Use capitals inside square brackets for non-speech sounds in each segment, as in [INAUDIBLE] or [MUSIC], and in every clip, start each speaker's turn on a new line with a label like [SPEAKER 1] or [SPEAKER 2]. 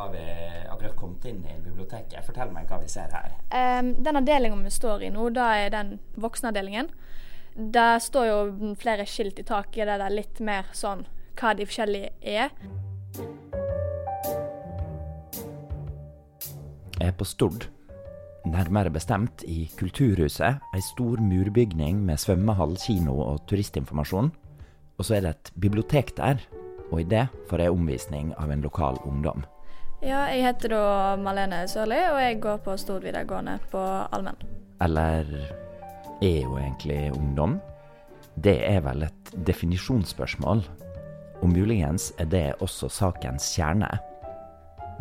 [SPEAKER 1] har vi akkurat kommet inn i biblioteket. Fortell meg hva vi ser her.
[SPEAKER 2] Um, den avdelingen vi står i nå, da er den voksenavdelingen. Der står jo flere skilt i taket der det er litt mer sånn hva de forskjellige er.
[SPEAKER 1] Jeg er på Stord. Nærmere bestemt i Kulturhuset, ei stor murbygning med svømmehall, kino og turistinformasjon. Og så er det et bibliotek der, og i det får jeg omvisning av en lokal ungdom.
[SPEAKER 2] Ja, jeg heter da Malene Sørli, og jeg går på Stord videregående på allmenn.
[SPEAKER 1] Eller er hun egentlig ungdom? Det er vel et definisjonsspørsmål, og muligens er det også sakens kjerne.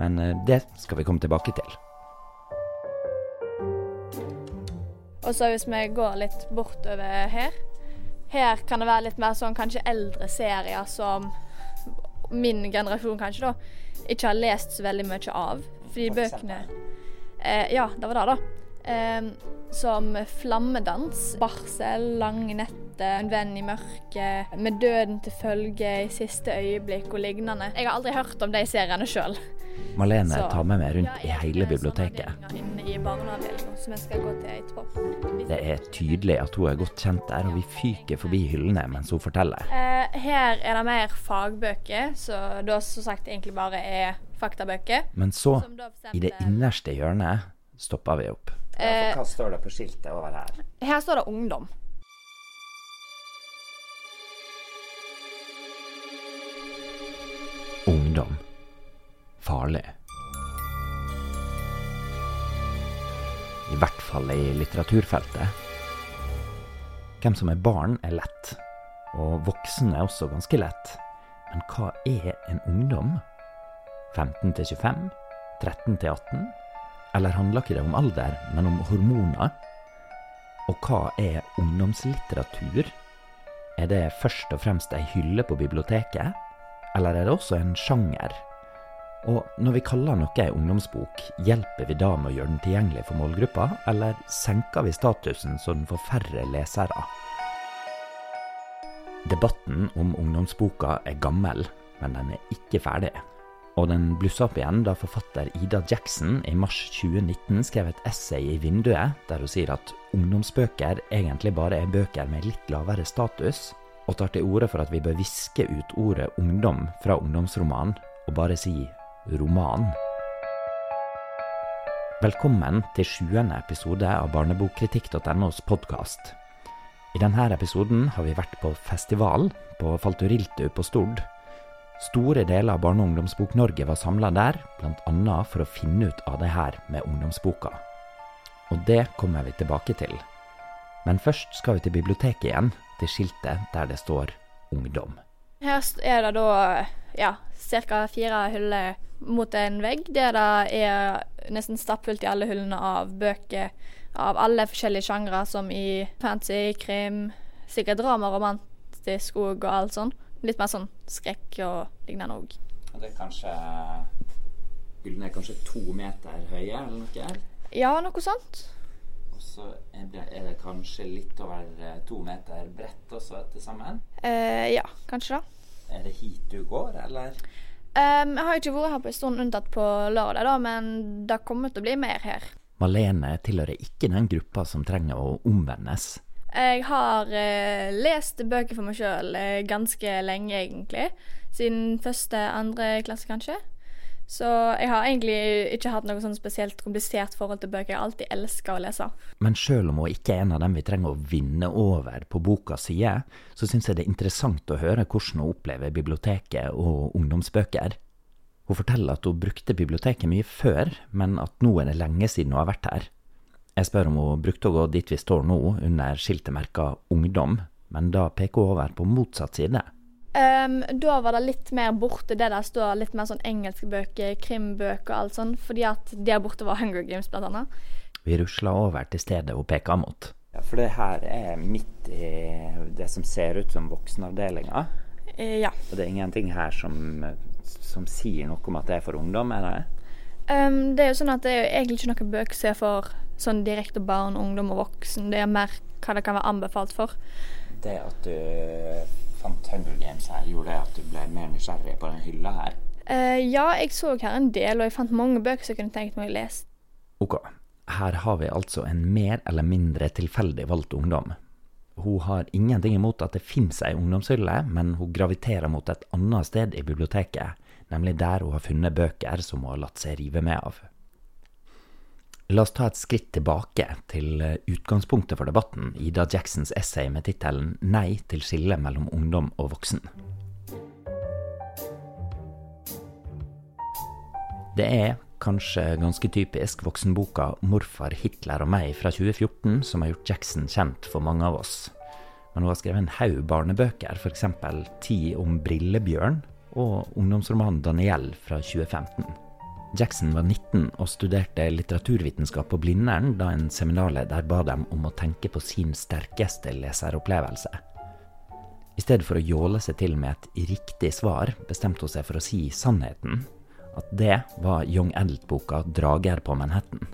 [SPEAKER 1] Men eh, det skal vi komme tilbake til.
[SPEAKER 2] Og så hvis vi går litt bortover her Her kan det være litt mer sånn kanskje eldre serier som min generasjon kanskje da ikke har lest så veldig mye av. Fordi bøkene eh, Ja, det var det, da. Eh, som Flammedans, Barsel, Lange netter, En venn i mørket, Med døden til følge, I siste øyeblikk og lignende. Jeg har aldri hørt om de seriene sjøl.
[SPEAKER 1] Malene tar med meg rundt i hele biblioteket.
[SPEAKER 2] I som jeg skal gå til etterpå.
[SPEAKER 1] Det er tydelig at hun er godt kjent der, og vi fyker forbi hyllene mens hun forteller.
[SPEAKER 2] Eh, her er det mer fagbøker, så da som sagt egentlig bare er faktabøker.
[SPEAKER 1] Men så, i det innerste hjørnet, stopper vi opp.
[SPEAKER 2] Eh,
[SPEAKER 1] hva står det på skiltet over her?
[SPEAKER 2] Her står det ungdom.
[SPEAKER 1] Ungdom. Farlig. I hvert fall i litteraturfeltet. Hvem som er barn, er lett. Og voksen er også ganske lett. Men hva er en ungdom? 15 til 25? 13 til 18? Eller handler ikke det om alder, men om hormoner? Og hva er ungdomslitteratur? Er det først og fremst ei hylle på biblioteket, eller er det også en sjanger? Og når vi kaller noe ei ungdomsbok, hjelper vi da med å gjøre den tilgjengelig for målgruppa, eller senker vi statusen så den får færre lesere? Debatten om ungdomsboka er gammel, men den er ikke ferdig. Og den blussa opp igjen da forfatter Ida Jackson i mars 2019 skrev et essay i Vinduet der hun sier at ungdomsbøker egentlig bare er bøker med litt lavere status, og tar til orde for at vi bør viske ut ordet ungdom fra ungdomsroman og bare si roman. Velkommen til sjuende episode av barnebokkritikk.nos podkast. I denne episoden har vi vært på festival på Falturiltu på Stord Store deler av Barne- og ungdomsbok-Norge var samla der, bl.a. for å finne ut av det her med ungdomsboka. Og det kommer vi tilbake til. Men først skal vi til biblioteket igjen, til skiltet der det står Ungdom.
[SPEAKER 2] Her er det da ja, ca. fire hyller mot en vegg, der det er nesten stappfullt i alle hyllene av bøker av alle forskjellige sjangre, som i fancy, krim, sikkert drama, romantisk og alt sånt. Litt mer sånn skrekk og lignende òg.
[SPEAKER 1] Det er kanskje Hyllene er kanskje to meter høye, eller noe?
[SPEAKER 2] Ja, noe sånt.
[SPEAKER 1] Og så er det, kanskje litt over eh, to meter bredt også til sammen?
[SPEAKER 2] Eh, ja, kanskje
[SPEAKER 1] da. Er det hit du går, eller?
[SPEAKER 2] Um, jeg har ikke vært her på en stund unntatt på lørdag, da, men det kommer til å bli mer her.
[SPEAKER 1] Malene tilhører ikke den gruppa som trenger å omvendes.
[SPEAKER 2] Jeg har eh, lest bøker for meg sjøl eh, ganske lenge, egentlig. Siden første, andre klasse, kanskje. Så jeg har egentlig ikke hatt noe sånn spesielt komplisert forhold til bøker. Jeg alltid elska å lese.
[SPEAKER 1] Men sjøl om hun ikke er en av dem vi trenger å vinne over på bokas side, så syns jeg det er interessant å høre hvordan hun opplever biblioteket og ungdomsbøker. Hun forteller at hun brukte biblioteket mye før, men at nå er det lenge siden hun har vært her. Jeg spør om hun brukte å gå dit vi står nå, under skiltet merka Ungdom, men da peker hun over på motsatt side.
[SPEAKER 2] Um, da var det litt mer borte det der står litt mer sånn engelske bøker, krimbøker og alt sånn, fordi at der borte var Hunger Games, blant annet.
[SPEAKER 1] Vi rusla over til stedet hun peka mot. Ja, For det her er midt i det som ser ut som voksenavdelinga.
[SPEAKER 2] Eh, ja.
[SPEAKER 1] Og det er ingenting her som, som sier noe om at det er for ungdom, er det?
[SPEAKER 2] Um, det er jo sånn at det er jo egentlig ikke noen bøker som er for sånn direkte barn, ungdom og voksen. Det er mer hva det kan være anbefalt for.
[SPEAKER 1] Det at du fant Hunger Games her, gjorde det at du ble mer nysgjerrig på den hylla her?
[SPEAKER 2] Uh, ja, jeg så her en del, og jeg fant mange bøker som jeg kunne tenkt meg å lese.
[SPEAKER 1] Ok, her har vi altså en mer eller mindre tilfeldig valgt ungdom. Hun har ingenting imot at det fins ei ungdomshylle, men hun graviterer mot et annet sted i biblioteket, nemlig der hun har funnet bøker som hun har latt seg rive med av. La oss ta et skritt tilbake til utgangspunktet for debatten, Ida Jacksons essay med tittelen 'Nei til skille mellom ungdom og voksen'. Det er kanskje ganske typisk voksenboka 'Morfar, Hitler og meg' fra 2014 som har gjort Jackson kjent for mange av oss. Men hun har skrevet en haug barnebøker, f.eks. 'Ti om Brillebjørn' og ungdomsromanen 'Daniel' fra 2015. Jackson var 19 og studerte litteraturvitenskap på Blindern da en seminarleder ba dem om å tenke på sin sterkeste leseropplevelse. I stedet for å jåle seg til med et riktig svar, bestemte hun seg for å si sannheten. At det var Young Adult-boka 'Drager på Manhattan'.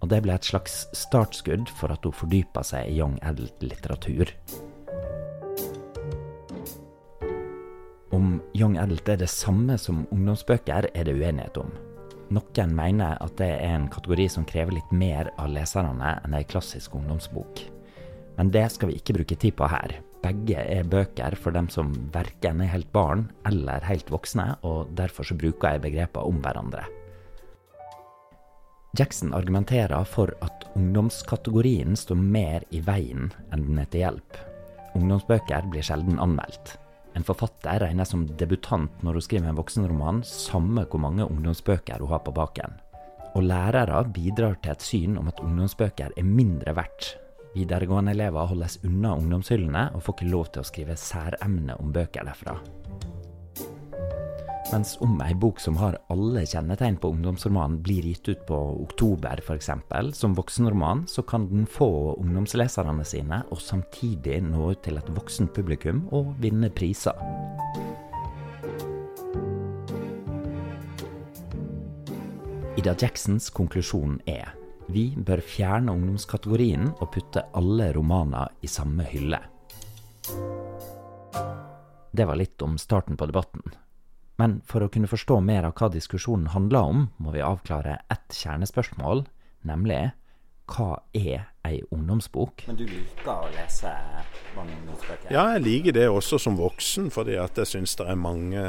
[SPEAKER 1] Og det ble et slags startskudd for at hun fordypa seg i Young Adult-litteratur. Om Young Adult er det samme som ungdomsbøker, er det uenighet om. Noen mener at det er en kategori som krever litt mer av leserne enn ei klassisk ungdomsbok. Men det skal vi ikke bruke tid på her. Begge er bøker for dem som verken er helt barn eller helt voksne, og derfor så bruker jeg begreper om hverandre. Jackson argumenterer for at ungdomskategorien står mer i veien enn den er til hjelp. Ungdomsbøker blir sjelden anmeldt. En forfatter regnes som debutant når hun skriver en voksenroman, samme hvor mange ungdomsbøker hun har på baken. Og lærere bidrar til et syn om at ungdomsbøker er mindre verdt. Videregående elever holdes unna ungdomshyllene og får ikke lov til å skrive særemne om bøker derfra. Mens om ei bok som har alle kjennetegn på ungdomsroman blir gitt ut på Oktober f.eks., som voksenroman, så kan den få ungdomsleserne sine og samtidig nå ut til et voksent publikum og vinne priser. Ida Jacksons konklusjon er vi bør fjerne ungdomskategorien og putte alle romaner i samme hylle. Det var litt om starten på debatten. Men for å kunne forstå mer av hva diskusjonen handler om, må vi avklare ett kjernespørsmål, nemlig hva er ei ungdomsbok? Men du liker å lese ungdomsbøker?
[SPEAKER 3] Ja, jeg liker det også som voksen, fordi at jeg syns det er mange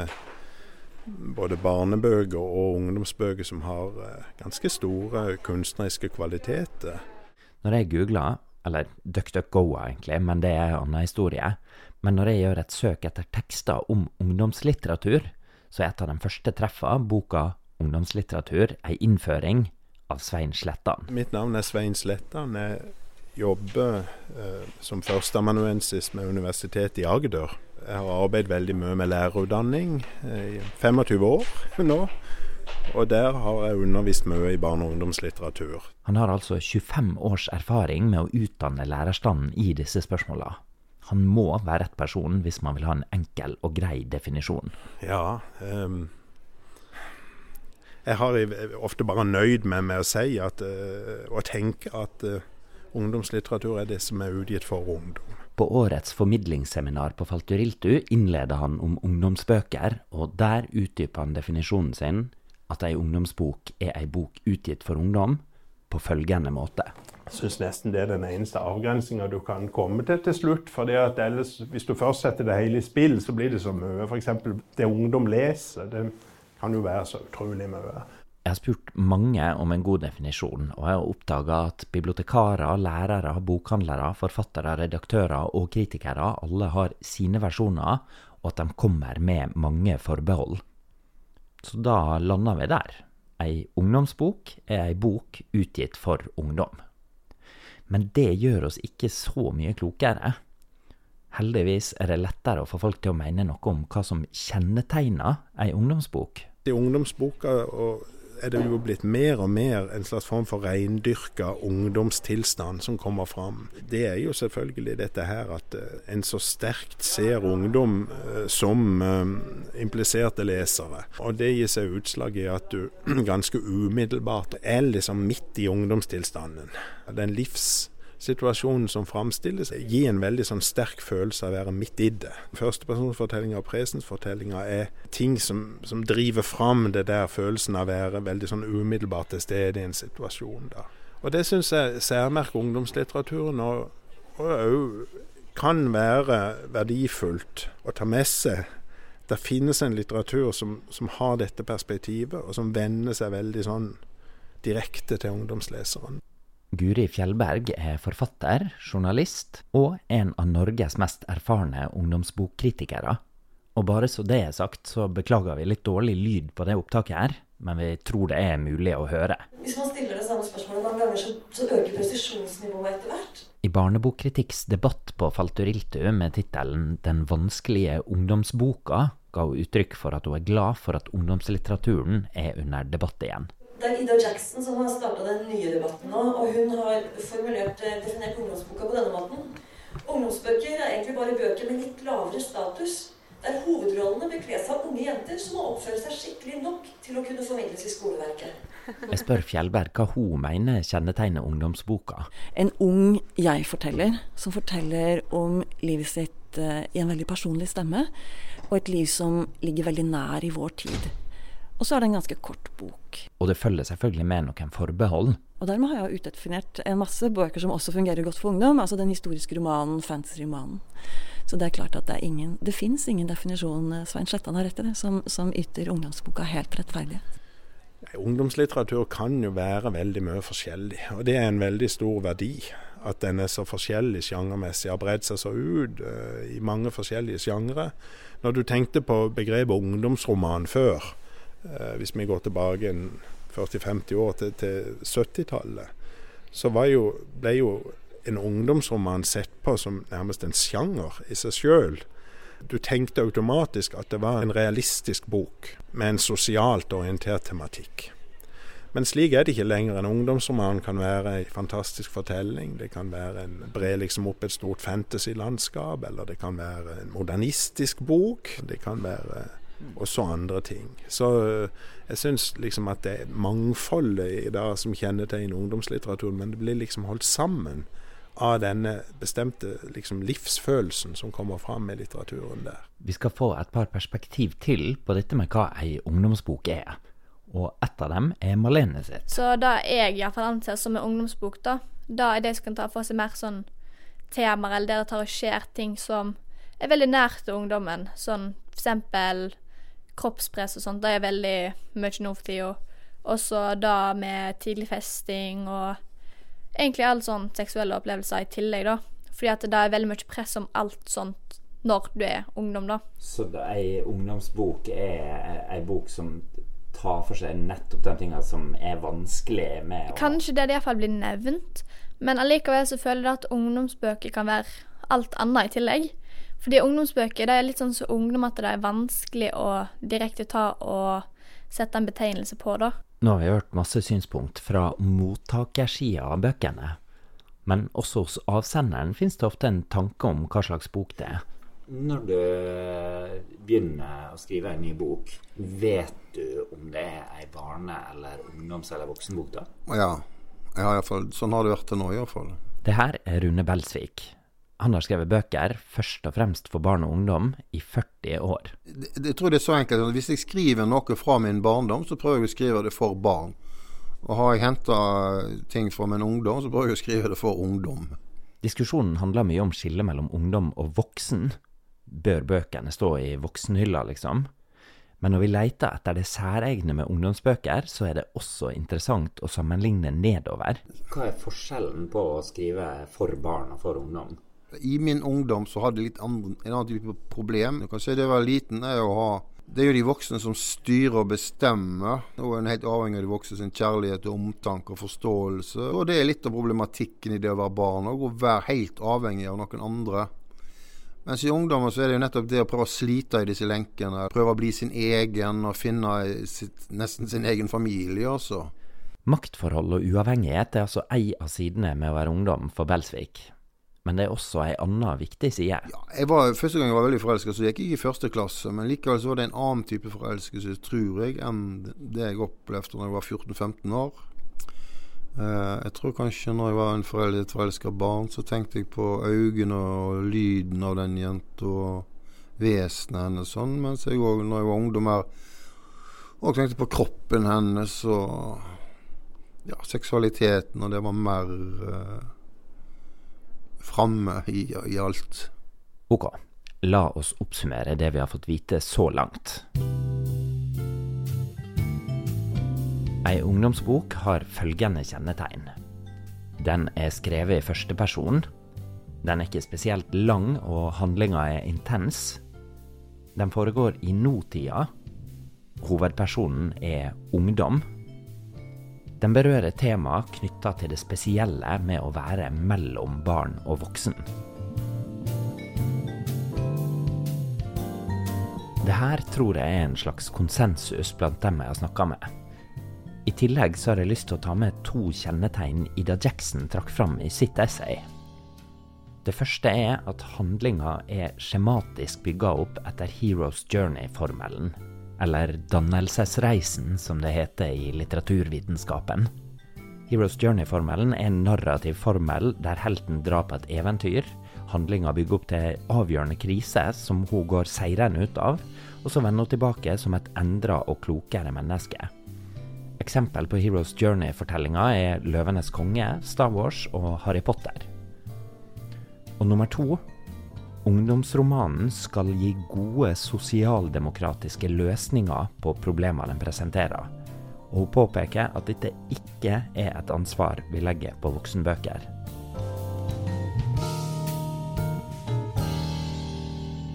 [SPEAKER 3] både barnebøker og ungdomsbøker som har eh, ganske store kunstneriske kvaliteter.
[SPEAKER 1] Når jeg googler, eller DuckDuckGo egentlig, men det er en annen historie, men når jeg gjør et søk etter tekster om ungdomslitteratur, så er et av de første treffa boka 'Ungdomslitteratur ei innføring' av Svein Slettan.
[SPEAKER 3] Mitt navn er Svein Slettan. Jeg jobber eh, som førsteamanuensis med Universitetet i Agder. Jeg har arbeidet veldig mye med lærerutdanning eh, i 25 år [LAUGHS] nå. Og der har jeg undervist mye i barne- og ungdomslitteratur.
[SPEAKER 1] Han har altså 25 års erfaring med å utdanne lærerstanden i disse spørsmåla. Han må være rett person hvis man vil ha en enkel og grei definisjon.
[SPEAKER 3] Ja. Um, jeg har ofte bare nøyd meg med å si at, uh, og tenke at uh, ungdomslitteratur er det som er utgitt for ungdom.
[SPEAKER 1] På årets formidlingsseminar på Falturiltu innleder han om ungdomsbøker, og der utdyper han definisjonen sin at ei ungdomsbok er ei bok utgitt for ungdom, på følgende måte.
[SPEAKER 3] Syns nesten det er den eneste avgrensinga du kan komme til til slutt. for ellers, Hvis du først setter det hele i spill, så blir det så mye. F.eks. det ungdom leser. Det kan jo være så utrolig mye.
[SPEAKER 1] Jeg har spurt mange om en god definisjon, og jeg har oppdaga at bibliotekarer, lærere, bokhandlere, forfattere, redaktører og kritikere alle har sine versjoner, og at de kommer med mange forbehold. Så da lander vi der. Ei ungdomsbok er ei bok utgitt for ungdom. Men det gjør oss ikke så mye klokere. Heldigvis er det lettere å få folk til å mene noe om hva som kjennetegner ei ungdomsbok.
[SPEAKER 3] I ungdomsboka er det jo blitt mer og mer en slags form for reindyrka ungdomstilstand som kommer fram. Det er jo selvfølgelig dette her at eh, en så sterkt ser ungdom eh, som eh, impliserte lesere. Og det gir seg utslag i at du [CLEARS THROAT] ganske umiddelbart er liksom midt i ungdomstilstanden. Den livs situasjonen som framstilles, gir en veldig sånn sterk følelse av å være midt i det. Førstepersonsfortellinga og presensfortellinga er ting som, som, driver fram det der følelsen av å være veldig sånn umiddelbart til stede i en situasjon. da. Og det syns jeg særmerker ungdomslitteraturen, og òg kan være verdifullt å ta med seg. Det finnes en litteratur som, som har dette perspektivet, og som vender seg veldig sånn direkte til ungdomsleseren.
[SPEAKER 1] Guri Fjellberg er forfatter, journalist og en av Norges mest erfarne ungdomsbokkritikere. Og bare så det er sagt, så beklager vi litt dårlig lyd på det opptaket her, men vi tror det er mulig å høre.
[SPEAKER 4] Hvis man stiller det samme spørsmålet mange ganger, så, så øker presisjonsnivået etter hvert.
[SPEAKER 1] I Barnebokkritikks debatt på Falturiltu med tittelen 'Den vanskelige ungdomsboka' ga hun uttrykk for at hun er glad for at ungdomslitteraturen er under debatt igjen.
[SPEAKER 4] Det er Ida Jackson som har starta den nye debatten nå, og hun har formulert, eh, definert ungdomsboka på denne måten. Ungdomsbøker er egentlig bare bøker med litt lavere status, der hovedrollene bekles av unge jenter som må oppføre seg skikkelig nok til å kunne formidles i skoleverket.
[SPEAKER 1] Jeg spør Fjellberg hva hun mener kjennetegner ungdomsboka.
[SPEAKER 5] En ung jeg-forteller som forteller om livet sitt uh, i en veldig personlig stemme, og et liv som ligger veldig nær i vår tid. Og så er det en ganske kort bok.
[SPEAKER 1] Og det følger selvfølgelig med noen forbehold.
[SPEAKER 5] Og dermed har jeg utdefinert en masse bøker som også fungerer godt for ungdom. Altså den historiske romanen, fantasy-romanen. Så det er klart at det ingen Det fins ingen definisjon, eh, Svein Slettan har rett i det, som, som yter ungdomsboka helt rettferdighet.
[SPEAKER 3] Ungdomslitteratur kan jo være veldig mye forskjellig, og det er en veldig stor verdi. At den er så forskjellig sjangermessig, har bredt seg så ut uh, i mange forskjellige sjangre. Når du tenkte på begrepet ungdomsroman før, hvis vi går tilbake 40-50 år til, til 70-tallet, så jo, ble jo en ungdomsroman sett på som nærmest en sjanger i seg sjøl. Du tenkte automatisk at det var en realistisk bok med en sosialt orientert tematikk. Men slik er det ikke lenger. En ungdomsroman kan være en fantastisk fortelling. Det kan være en bre liksom opp et stort fantasylandskap, eller det kan være en modernistisk bok. Det kan være og så andre ting. Så eh, jeg syns liksom at det er mangfoldet i det som kjennetegner ungdomslitteraturen, men det blir liksom holdt sammen av denne bestemte liksom, livsfølelsen som kommer fram i litteraturen der.
[SPEAKER 1] Vi skal få et par perspektiv til på dette med hva ei ungdomsbok er. Og ett av dem er Malene sitt.
[SPEAKER 2] Så det jeg iallfall anser som en ungdomsbok, da, da er det som kan ta for seg mer sånn temaer, eller der det tar og skjer ting som er veldig nært til ungdommen. Sånn for eksempel kroppspress og sånt, det er veldig mye nå for tida. Og så da med tidlig festing og egentlig alle sånne seksuelle opplevelser i tillegg, da. Fordi at det er veldig mye press om alt sånt når du er ungdom, da.
[SPEAKER 1] Så ei ungdomsbok er ei bok som tar for seg nettopp de tingene som er vanskelig med
[SPEAKER 2] å Kanskje det det iallfall blir nevnt, men allikevel så føler jeg at ungdomsbøker kan være alt annet i tillegg. Fordi ungdomsbøker det er litt sånn som så ungdom at det er vanskelig å direkte ta og sette en betegnelse på, da.
[SPEAKER 1] Nå har vi hørt masse synspunkt fra mottakersida av bøkene. Men også hos avsenderen finnes det ofte en tanke om hva slags bok det er. Når du begynner å skrive en ny bok, vet du om det er ei barne- eller ungdoms- eller voksenbok da?
[SPEAKER 6] Ja, ja i fall, sånn har det vært til nå iallfall.
[SPEAKER 1] Det her er Rune Belsvik, han har skrevet bøker først og fremst for barn og ungdom i 40 år.
[SPEAKER 6] Jeg tror det er så enkelt at Hvis jeg skriver noe fra min barndom, så prøver jeg å skrive det for barn. Og har jeg henta ting fra min ungdom, så prøver jeg å skrive det for ungdom.
[SPEAKER 1] Diskusjonen handler mye om skillet mellom ungdom og voksen. Bør bøkene stå i voksenhylla, liksom? Men når vi leter etter det særegne med ungdomsbøker, så er det også interessant å sammenligne nedover. Hva er forskjellen på å skrive for barn og for ungdom?
[SPEAKER 6] I min ungdom så hadde jeg litt andre, en annen type problem. Du kan si det være liten er å ha det er jo de voksne som styrer og bestemmer. Nå er en helt avhengig av de voksne sin kjærlighet, og omtanke og forståelse. Og det er litt av problematikken i det å være barn òg, å være helt avhengig av noen andre. Mens i ungdommen så er det jo nettopp det å prøve å slite i disse lenkene. Prøve å bli sin egen og finne sitt, nesten sin egen familie også.
[SPEAKER 1] Maktforhold og uavhengighet er altså ei av sidene med å være ungdom for Belsvik. Men det er også ei anna viktig side.
[SPEAKER 6] Ja, jeg var, første gang jeg var veldig forelska, så gikk jeg i første klasse. Men likevel så var det en annen type forelskelse, tror jeg, enn det jeg opplevde da jeg var 14-15 år. Uh, jeg tror kanskje når jeg var en foreldet forelska barn, så tenkte jeg på øynene og lyden av den jenta og vesenet hennes sånn, mens jeg òg, når jeg var ungdom her, og tenkte på kroppen hennes og ja, seksualiteten, og det var mer eh, framme i, i alt.
[SPEAKER 1] Ok, la oss oppsummere det vi har fått vite så langt. Ei ungdomsbok har følgende kjennetegn. Den er skrevet i første person. Den er ikke spesielt lang, og handlinga er intens. Den foregår i nåtida. Hovedpersonen er ungdom. Den berører temaer knytta til det spesielle med å være mellom barn og voksen. Det her tror jeg er en slags konsensus blant dem jeg har snakka med. I tillegg så har jeg lyst til å ta med to kjennetegn Ida Jackson trakk fram i sitt essay. Det første er at handlinga er skjematisk bygga opp etter Heroes Journey-formelen, eller dannelsesreisen som det heter i litteraturvitenskapen. Heroes Journey-formelen er en narrativ formel der helten drar på et eventyr. Handlinga bygger opp til avgjørende krise som hun går seirende ut av, og så vender hun tilbake som et endra og klokere menneske. Eksempel på Heroes Journey-fortellinga er 'Løvenes konge', Star Wars og Harry Potter. Og nummer to Ungdomsromanen skal gi gode sosialdemokratiske løsninger på problemene den presenterer. Og hun påpeker at dette ikke er et ansvar vi legger på voksenbøker.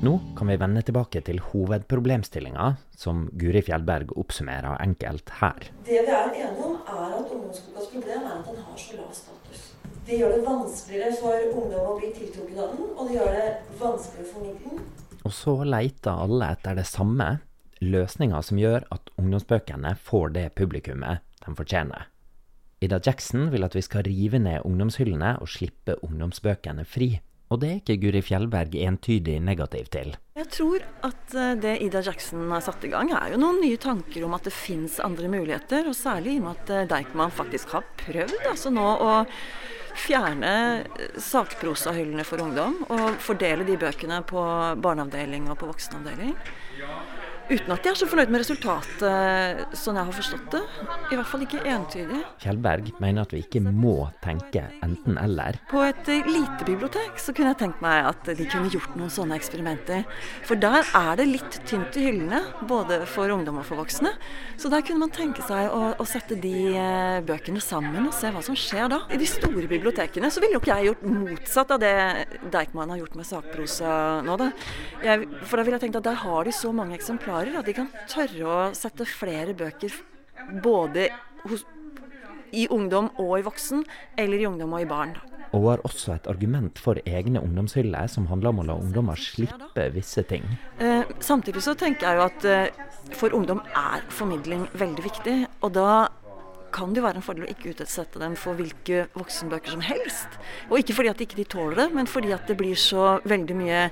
[SPEAKER 1] Nå kan vi vende tilbake til hovedproblemstillinga, som Guri Fjellberg oppsummerer enkelt her.
[SPEAKER 4] Det vi er enige om, er at ungdomsbokas problem er at den har så lav status. Det gjør det vanskeligere for ungdom å bli tiltrukket av den, og det gjør det vanskeligere for midten.
[SPEAKER 1] Og så leiter alle etter det samme, løsninger som gjør at ungdomsbøkene får det publikummet de fortjener. Ida Jackson vil at vi skal rive ned ungdomshyllene og slippe ungdomsbøkene fri. Og det er ikke Guri Fjellberg entydig negativ til.
[SPEAKER 5] Jeg tror at eh, det Ida Jackson har satt i gang, er jo noen nye tanker om at det fins andre muligheter. Og særlig i og med at eh, Deichman faktisk har prøvd altså nå å fjerne eh, sakprosahyllene for ungdom. Og fordele de bøkene på barneavdeling og på voksenavdeling. Uten at de er så fornøyd med resultatet, sånn jeg har forstått det. I hvert fall ikke entydig.
[SPEAKER 1] Kjellberg mener at vi ikke må tenke enten-eller.
[SPEAKER 5] På et eh, lite bibliotek så kunne jeg tenkt meg at de kunne gjort noen sånne eksperimenter. For der er det litt tynt i hyllene, både for ungdom og for voksne. Så der kunne man tenke seg å, å sette de eh, bøkene sammen og se hva som skjer da. I de store bibliotekene så ville jo ikke jeg gjort motsatt av det Deichman har gjort med sakprosa nå, da. Jeg, for da ville jeg tenkt at der har de så mange eksemplarer klarer at de kan tørre å sette flere bøker både hos, i ungdom og i voksen, eller i ungdom og i barn.
[SPEAKER 1] Og har også et argument for egne ungdomshyller, som handler om å la ungdommer slippe visse ting.
[SPEAKER 5] Eh, samtidig så tenker jeg jo at eh, for ungdom er formidling veldig viktig. Og da kan det jo være en fordel å ikke utsette dem for hvilke voksenbøker som helst. Og ikke fordi at de ikke tåler det, men fordi at det blir så veldig mye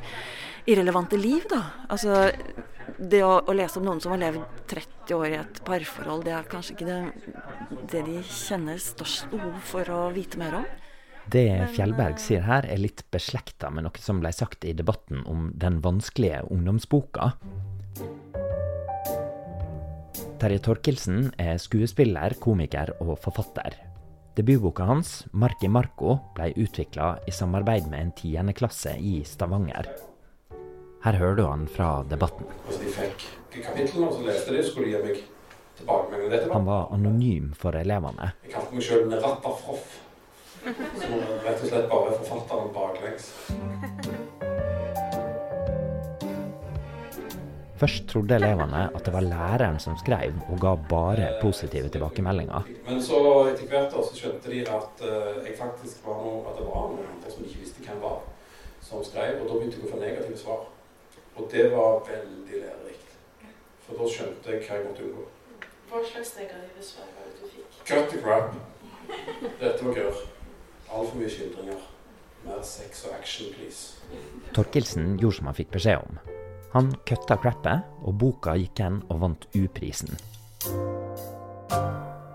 [SPEAKER 5] irrelevante liv, da. Altså det å, å, lese om noen som har levd 30 år i et parforhold, det er kanskje ikke det, det de kjenner størst behov for å vite mer om.
[SPEAKER 1] Det Fjellberg sier her, er litt beslekta med noe som ble sagt i debatten om den vanskelige ungdomsboka. Terje Torkelsen er skuespiller, komiker og forfatter. Debutboka hans, 'Marki Marco', ble utvikla i samarbeid med en tiendeklasse i Stavanger. Her hører du han fra debatten. Han var anonym for elevene.
[SPEAKER 7] Jeg kalte meg sjøl Ratterfroff. Som rett og slett bare forfatteren baklengs.
[SPEAKER 1] Først trodde elevene at det var læreren som skrev, og ga bare positive tilbakemeldinger.
[SPEAKER 7] Men så etter hvert så skjønte de at uh, jeg faktisk var noe, at det var noen andre som ikke visste hvem var, som skrev. Og da begynte jeg å få negative svar. Og det var veldig lærerikt. For da skjønte jeg hva jeg måtte unngå.
[SPEAKER 4] Hva slags negative svar var det du fikk?
[SPEAKER 7] Cut the crap. Dette var gørr. Altfor mye skildringer. Mer sex og action, please.
[SPEAKER 1] Torkelsen gjorde som han fikk beskjed om. Han kutta crappet, og boka gikk hen og vant U-prisen.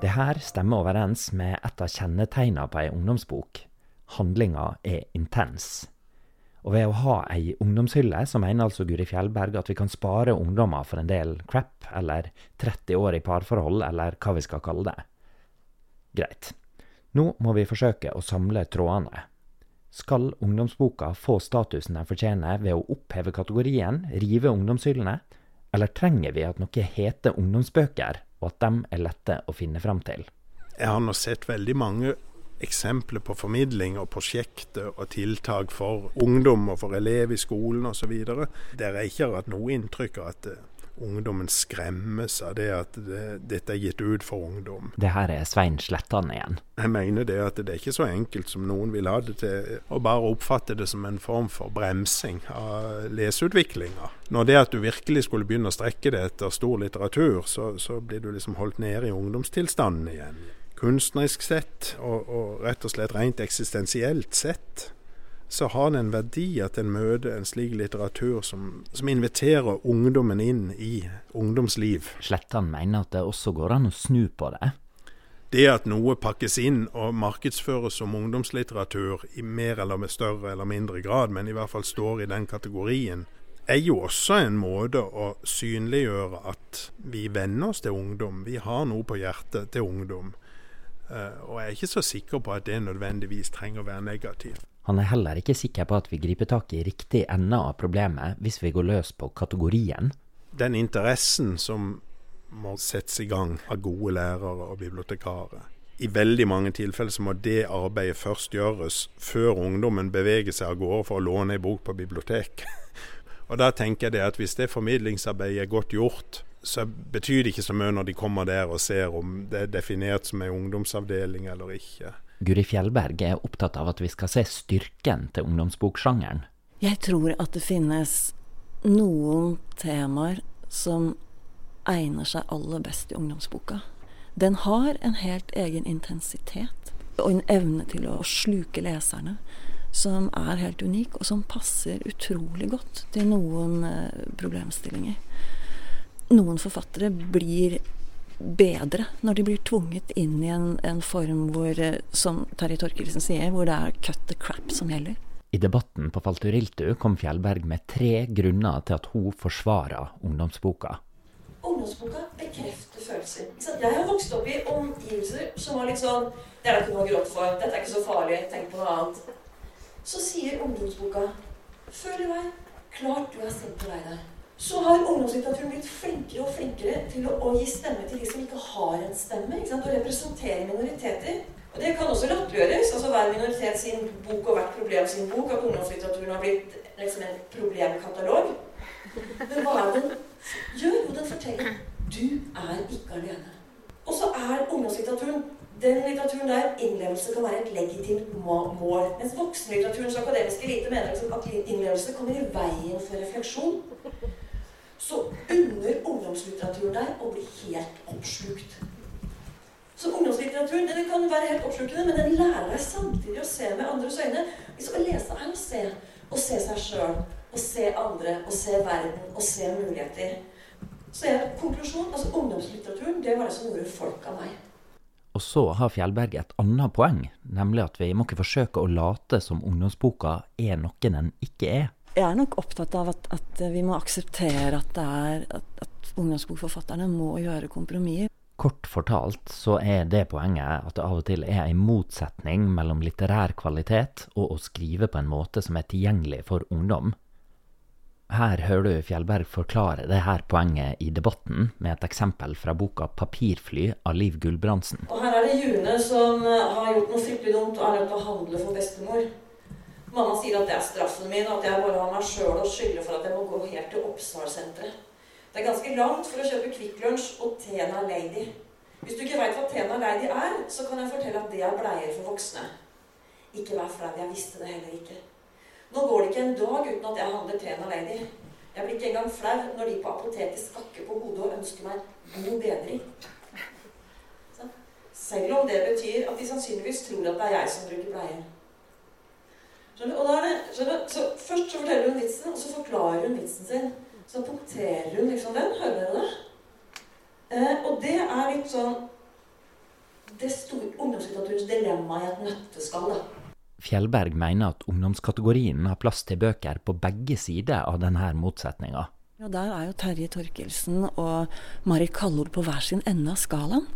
[SPEAKER 1] Det her stemmer overens med et av kjennetegnene på ei ungdomsbok. Handlinga er intens. Og ved å ha ei ungdomshylle, så mener altså Guri Fjellberg at vi kan spare ungdommer for en del crap, eller 30 år i parforhold, eller hva vi skal kalle det. Greit. Nå må vi forsøke å samle trådene. Skal ungdomsboka få statusen den fortjener ved å oppheve kategorien, rive ungdomshyllene, eller trenger vi at noe heter ungdomsbøker, og at de er lette å finne fram til?
[SPEAKER 3] Jeg har nå sett veldig mange eksempler på formidling og prosjekter og tiltak for ungdom og for elever i skolen osv. Der jeg ikke har hatt noe inntrykk av at eh, ungdommen skremmes av det at det, dette er gitt ut for ungdom.
[SPEAKER 1] Det her er Svein Slettan igjen.
[SPEAKER 3] Jeg mener det at det er ikke så enkelt som noen vil ha det til, å bare oppfatte det som en form for bremsing av leseutviklinga. Når det at du virkelig skulle begynne å strekke det etter stor litteratur, så, så blir du liksom holdt nede i ungdomstilstanden igjen kunstnerisk sett, og, og, rett og slett rent eksistensielt sett, så har det en verdi at en møter en slik litteratur som, som inviterer ungdommen inn i ungdomsliv.
[SPEAKER 1] Slettan mener at det også går an å snu på det.
[SPEAKER 3] Det at noe pakkes inn og markedsføres som ungdomslitteratur i mer eller med større eller mindre grad, men i hvert fall står i den kategorien, er jo også en måte å synliggjøre at vi venner oss til ungdom. Vi har noe på hjertet til ungdom. Eh, og jeg er ikke så sikker på at det nødvendigvis trenger å være negativt.
[SPEAKER 1] Han er heller ikke sikker på at vi griper tak i riktig ende av problemet hvis vi går løs på kategorien.
[SPEAKER 3] Den interessen som må settes i gang av gode lærere og bibliotekarer. I veldig mange tilfeller så må det arbeidet først gjøres før ungdommen beveger seg av gårde for å låne en bok på bibliotek. [LAUGHS] og da tenker jeg at hvis det formidlingsarbeidet er godt gjort, så betyr det ikke så mye når de kommer der og ser om det er definert som en ungdomsavdeling eller ikke.
[SPEAKER 1] Guri Fjellberg er opptatt av at vi skal se styrken til ungdomsboksjangeren.
[SPEAKER 8] Jeg tror at det finnes noen temaer som egner seg aller best i ungdomsboka. Den har en helt egen intensitet og en evne til å sluke leserne som er helt unik, og som passer utrolig godt til noen eh, problemstillinger noen forfattere blir bedre når de blir tvunget inn i en, en form hvor, eh, som Terje Torkelsen sier, hvor det er cut the crap som gjelder.
[SPEAKER 1] I debatten på Falturiltu kom Fjellberg med tre grunner til at hun forsvarer ungdomsboka.
[SPEAKER 5] Ungdomsboka bekrefter følelser. Jeg har vokst opp i omgivelser som var litt sånn Det er det ikke noe å gråte for. Dette er ikke så farlig. Tenk på noe annet. Så sier ungdomsboka Føl i vei. Klart du er sint på deg der så har ungdomslitteraturen blitt flinkere og flinkere til å, å, gi stemme til de som ikke har en stemme. Å representere minoriteter. Og det kan også latterliggjøres. Altså hver minoritet sin bok og hvert problem sin bok. At ungdomslitteraturen har blitt liksom en problemkatalog. Men hva er den gjør? Jo, den forteller du er ikke alene. Og så er ungdomslitteraturen den litteraturen der innlevelse kan være et legitimt mål. Mens voksenlitteraturens akademiske elite mener at innlevelse kommer i veien for refleksjon så unner ungdomslitteraturen deg å bli helt oppslukt. Så ungdomslitteraturen den kan være helt oppslukende, men den lærer deg samtidig å se med andres øyne. Liksom å lese er å se, å se seg sjøl, å se andre, å se verden, å se muligheter. Så er konklusjon, altså Ungdomslitteraturen det var det som gjorde folk av meg.
[SPEAKER 1] Og så har Fjellberg et annet poeng, nemlig at vi må ikke forsøke å late som ungdomsboka er noe den ikke er
[SPEAKER 8] jeg er nok opptatt av at, at, vi må akseptere at, det er, at, at ungdomsbokforfatterne må gjøre kompromisser.
[SPEAKER 1] Kort fortalt så er det poenget at det av og til er en motsetning mellom litterær kvalitet og å skrive på en måte som er tilgjengelig for ungdom. Her hører du Fjellberg forklare det her poenget i debatten med et eksempel fra boka 'Papirfly' av Liv Gulbrandsen.
[SPEAKER 5] Og her er det June som har gjort noe fryktelig dumt og er nødt til å handle for bestemor. Mamma sier at det er straffen min, og at jeg bare har meg sjøl å skylde for at jeg må gå helt til Oppsal-senteret. Det er ganske langt for å kjøpe Kvikk Lunsj og Tena Lady. Hvis du ikke veit hva Tena Lady er, så kan jeg fortelle at det er bleier for voksne. Ikke vær flau, jeg visste det heller ikke. Nå går det ikke en dag uten at jeg handler Tena Lady. Jeg blir ikke engang flau når de på apoteket skakker på hodet og ønsker meg god bedring. Selv om det betyr at de sannsynligvis tror at det er jeg som bruker bleier. Skjønner? Og da er det, skjønner? Så Først så forteller hun vitsen, og så forklarer hun vitsen sin. Så punkterer hun liksom den. Hører dere det? Eh, og det er litt sånn
[SPEAKER 4] det store ungdomslitteraturens dilemma i et nøtteskall. da.
[SPEAKER 1] Fjellberg mener at ungdomskategorien har plass til bøker på begge sider av denne motsetninga.
[SPEAKER 5] Ja, Der er jo Terje Torkelsen og Mari Kallord på hver sin ende av skalaen.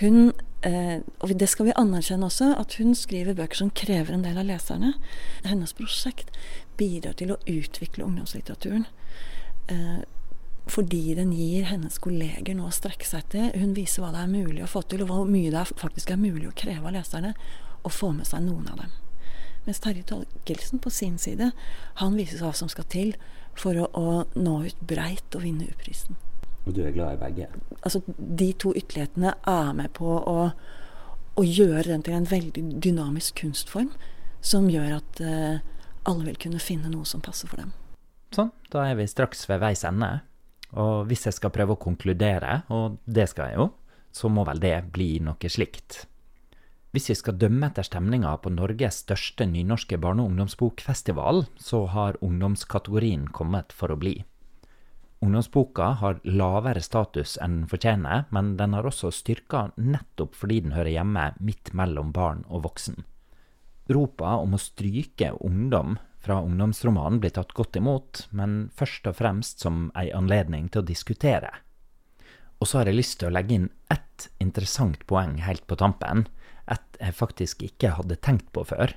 [SPEAKER 5] Hun, eh, og det skal vi anerkjenne også, at hun skriver bøker som krever en del av leserne. Hennes prosjekt bidrar til å utvikle ungdomslitteraturen. Eh, fordi den gir hennes kolleger noe å strekke seg etter. Hun viser hva det er mulig å få til, og hvor mye det er, faktisk er mulig å kreve av leserne. Og få med seg noen av dem. Mens Terje Torkelsen på sin side, han viser hva som skal til for å, å nå ut breit og vinne U-prisen.
[SPEAKER 1] Og du er glad i begge?
[SPEAKER 5] Altså, de to ytterlighetene er med på å, å gjøre den til en veldig dynamisk kunstform, som gjør at eh, alle vil kunne finne noe som passer for dem.
[SPEAKER 1] Sånn, da er vi straks ved veis ende. Og hvis jeg skal prøve å konkludere, og det skal jeg jo, så må vel det bli noe slikt. Hvis vi skal dømme etter stemninga på Norges største nynorske barne- og ungdomsbokfestival, så har ungdomskategorien kommet for å bli. Ungdomsboka har lavere status enn den fortjener, men den har også styrka nettopp fordi den hører hjemme midt mellom barn og voksen. Ropa om å stryke ungdom fra ungdomsromanen blir tatt godt imot, men først og fremst som ei anledning til å diskutere. Og så har jeg lyst til å legge inn ett interessant poeng helt på tampen, et jeg faktisk ikke hadde tenkt på før.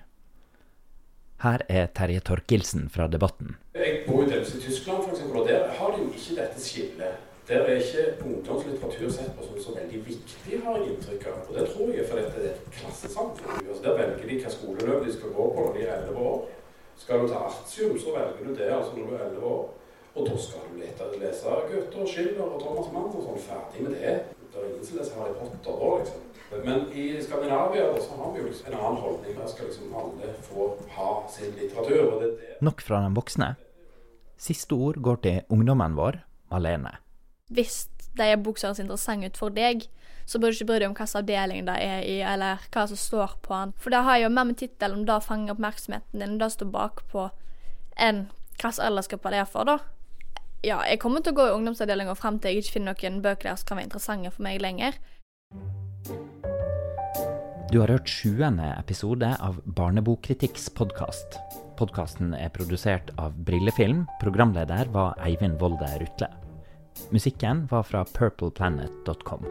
[SPEAKER 1] Her er Terje Torkelsen fra Debatten.
[SPEAKER 7] Jeg bor jo delvis i Tyskland, for eksempel, og der har de jo ikke dette skillet. Der er ikke ungdomslitteratur sett på som så veldig viktig, har jeg inntrykk av. Og det tror jeg for dette er et klassesamfunn. Altså, der velger de hva skoleløp de skal gå på når de er 11 år. Skal du ta artium, så velger du det altså når du er 11 år. Og da skal du lete, lese Goethe og Schiller og Thomas Mann og sånn. Ferdig med det. Er som leser Harry Potter da, liksom. Men i Skandinavia da, så har vi jo liksom en annen holdning. Der skal liksom alle få ha sin litteratur. og det er det.
[SPEAKER 1] Nok fra den voksne. Siste ord går til ungdommen vår, Malene.
[SPEAKER 2] Hvis det er bok som høres interessant ut for deg, så bør du ikke bry deg om hvilken avdeling det er i, eller hva som står på den. For det har jo mer med tittelen om det fanger oppmerksomheten din, det står bakpå, enn hvilken aldersgruppe det er for, da. Ja, jeg kommer til å gå i ungdomsavdelinga frem til jeg ikke finner noen bøker der som kan være interessante for meg lenger.
[SPEAKER 1] Du har hørt sjuende episode av Barnebokkritikks podkast. Podkasten er produsert av Brillefilm. Programleder var Eivind Volde Rutle. Musikken var fra purpleplanet.com.